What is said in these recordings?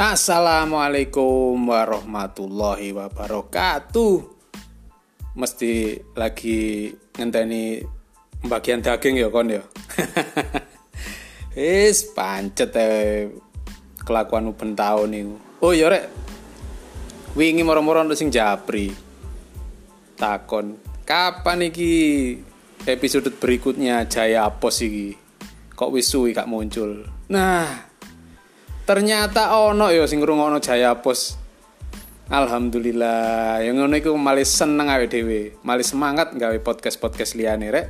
Assalamualaikum warahmatullahi wabarakatuh. Mesti lagi ngenteni bagian daging ya kon ya. Wis pancet e kelakuan ben taun niku. Oh ya rek. Wingi moro-moro ono sing japri. Takon, kapan iki episode berikutnya Jaya Pos iki? Kok wis suwi gak muncul? Nah, ternyata ono ya sing ngrungokno Jaya Pos. Alhamdulillah, yang ngono iku malah seneng awe dhewe, malah semangat gawe podcast-podcast liyane rek.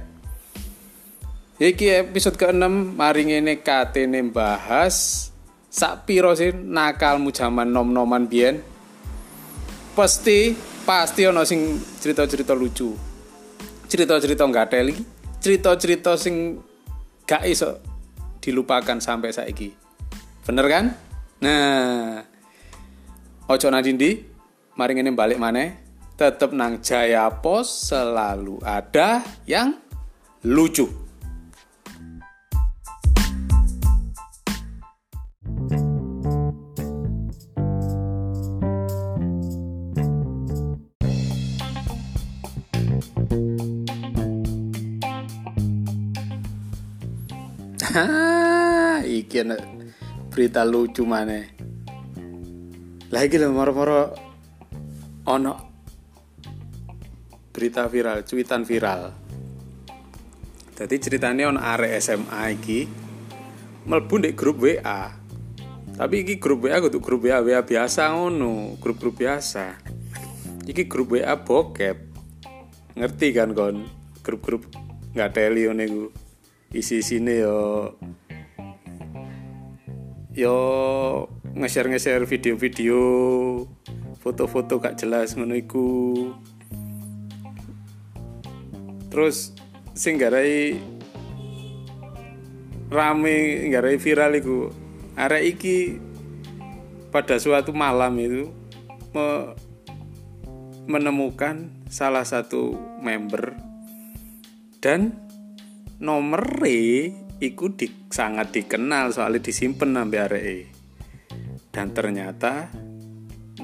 Iki episode ke-6 mari ngene katene bahas sak piro sih nakalmu jaman nom-noman biyen. Pasti pasti ono sing cerita-cerita lucu. Cerita-cerita enggak teli, cerita-cerita sing gak iso dilupakan sampai saiki. Bener kan? Nah, ojo nadindi, mari ngene balik mana? Tetep nang Jaya Pos selalu ada yang lucu. iki ana berita lucu mana lagi lho moro-moro ono berita viral cuitan viral. Jadi ceritanya on are SMA iki melbu di grup WA tapi iki grup WA kudu grup WA WA biasa ngono grup-grup biasa. Iki grup WA bokep. Ngerti kan kon grup-grup nggak teli gue isi sini yo yo nge-share video-video foto-foto gak jelas iku. Terus sing garai rame garai viral iku arek iki pada suatu malam itu me menemukan salah satu member dan nomor iku di, sangat dikenal soalnya disimpan sampai areke dan ternyata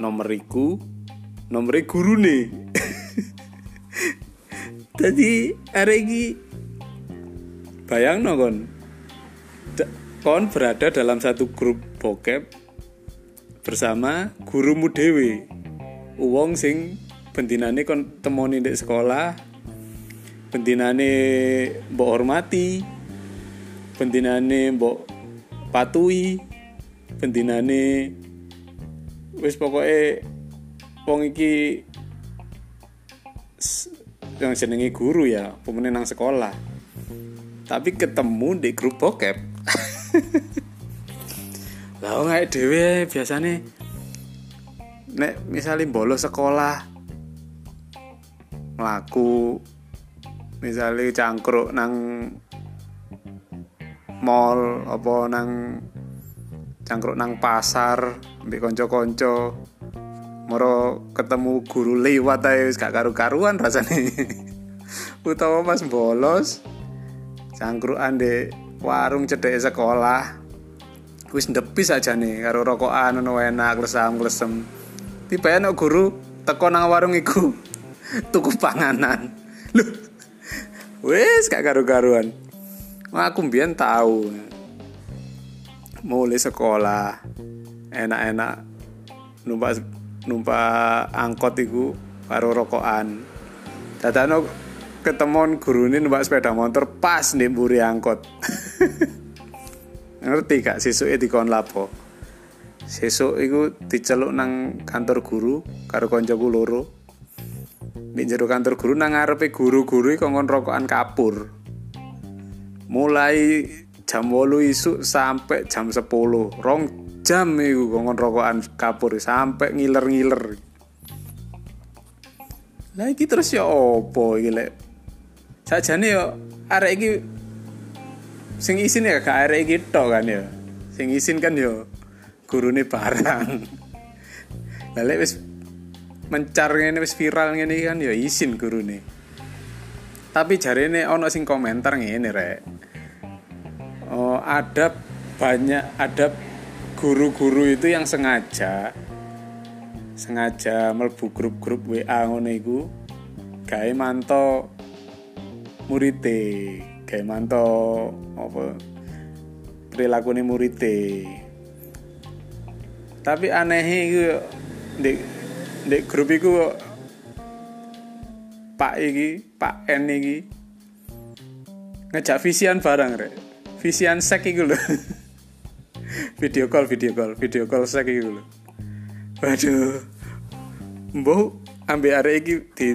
nomor iku nomor guru nih jadi areki bayang no kon. Kon berada dalam satu grup bokep bersama gurumu dewe uang sing bentinane kon temoni di sekolah bentinane mbok hormati bendinane mbok patui bendinane wis pokoke wong iki yang jenenge guru ya pemenang sekolah. Tapi ketemu di grup bokep. Lah nggak dewe biasanya nek misalnya bolos sekolah melaku misalnya cangkruk nang mall apa nang cangkruk nang pasar mbek konco-konco moro ketemu guru lewat ae wis gak karu-karuan rasane. Utawa pas bolos cangkrukan di warung cedek sekolah. Wis ndepis aja nih karo rokokan ono enak lesam lesem tiba no guru teko nang warung iku. Tuku panganan. Lho wis gak karu-karuan aku mbien tahu mulai sekolah enak-enak numpak numpak angkot iku karo rokokan. Dadano ketemuan guru ini numpak sepeda motor pas nih buri angkot. Ngerti kak sesuk di kon lapo sesuk iku diceluk nang kantor guru karo koncoku loro. Jero kantor guru nang ngarepe guru-guru kok ngon rokokan kapur mulai jam wolu isu sampai jam 10 rong jam iku gongon rokokan kapur sampai ngiler-ngiler. Lah terus ya opo iki lek? Sajane ya arek iki sing isin ya gak arek iki tok kan ya sing isin kan ya gurune barang. Lah lek wis mencar ngene wis viral ngene kan ya isin gurune tapi jarene ono sing komentar ngene rek. Oh, ada banyak ada guru-guru itu yang sengaja sengaja melbu grup-grup WA ngono iku gawe manto murite gawe manto apa perilaku murite. Tapi aneh iku di di grup iku Pak iki, Pak N iki ngejak visian barang rek. Visian sek iku video call, video call, video call sek iku lho. Waduh. Mbok ambek arek iki di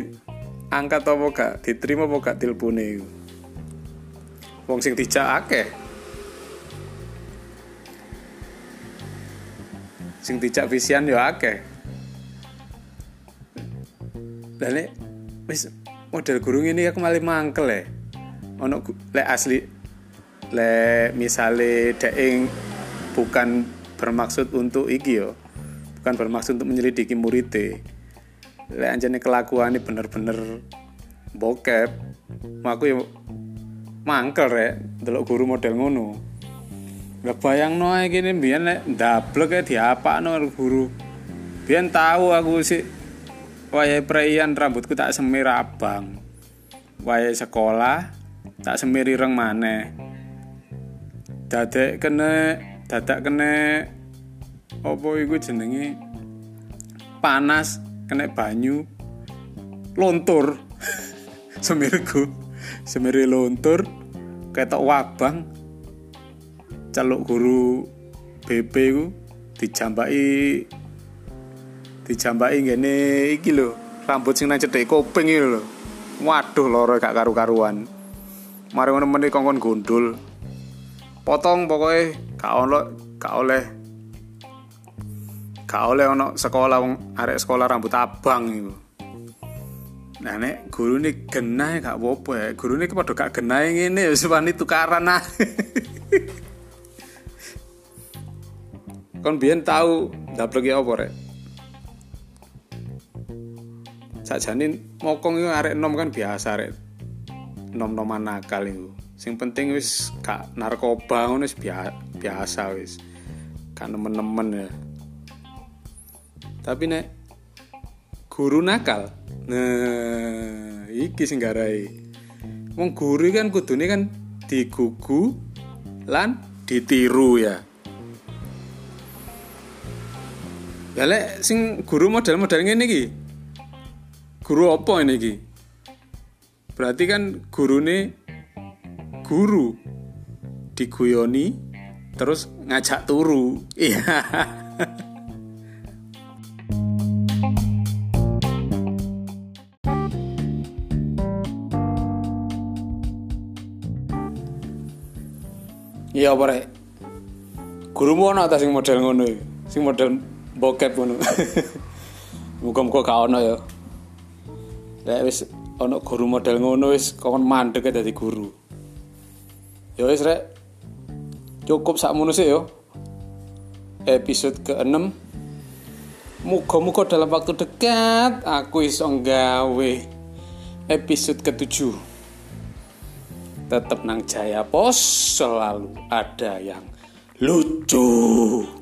angkat apa gak, diterima apa gak tilpune iku. Wong sing dijak akeh. Sing dijak visian yo akeh. Dan wis model guru ini aku malah mangkel ya ono le asli le misale daing bukan bermaksud untuk iki yo bukan bermaksud untuk menyelidiki muridé le anjane kelakuan ini bener-bener bokep aku yo mangkel rek delok guru model ngono. Gak bayang no gini biar nek ndablek ya diapa no guru. Biar tahu aku sih Wayai preian rambutku tak semir abang. Wayai sekolah tak semir ireng maneh. Dadek kene dadak kene opo iku jenenge panas kena banyu lontur semirku semiri lontur ketok wabang caluk guru BP ku dijambai dijambai ngene iki lho rambut sing nang cedhek kuping iki waduh loro gak karu-karuan mari ngono meneh kongkon gondol potong pokoknya gak ono gak oleh gak oleh ono sekolah wong arek sekolah rambut abang iku Nah nek guru ini genah gak apa-apa ya. Guru ini kepada gak genah ngene ya wani tukaran ah. Kon biyen tahu dablek apa rek? Sakjane mokong itu arek nom kan biasa arek nom-noman nakal itu sing penting wis gak narkoba ngono wis biasa wis. Kan nemen-nemen ya. Tapi nek guru nakal nah iki sing garai. Wong guru kan kudune kan digugu lan ditiru ya. Ya lek sing guru model-model ngene iki guru apa ini ki berarti kan guru nih guru diguyoni terus ngajak turu iya Iya apa rek? Gurumu ana ta sing model ngono Sing model bokep ngono. Muga-muga gak ono ya. Lek wis ana guru model ngono wis kon mandek dadi guru. Ya wis rek. Cukup sakmono sih yo. Episode ke-6 Muga-muga dalam waktu dekat aku iso nggawe episode ke-7. Tetap nang Jaya Pos selalu ada yang lucu.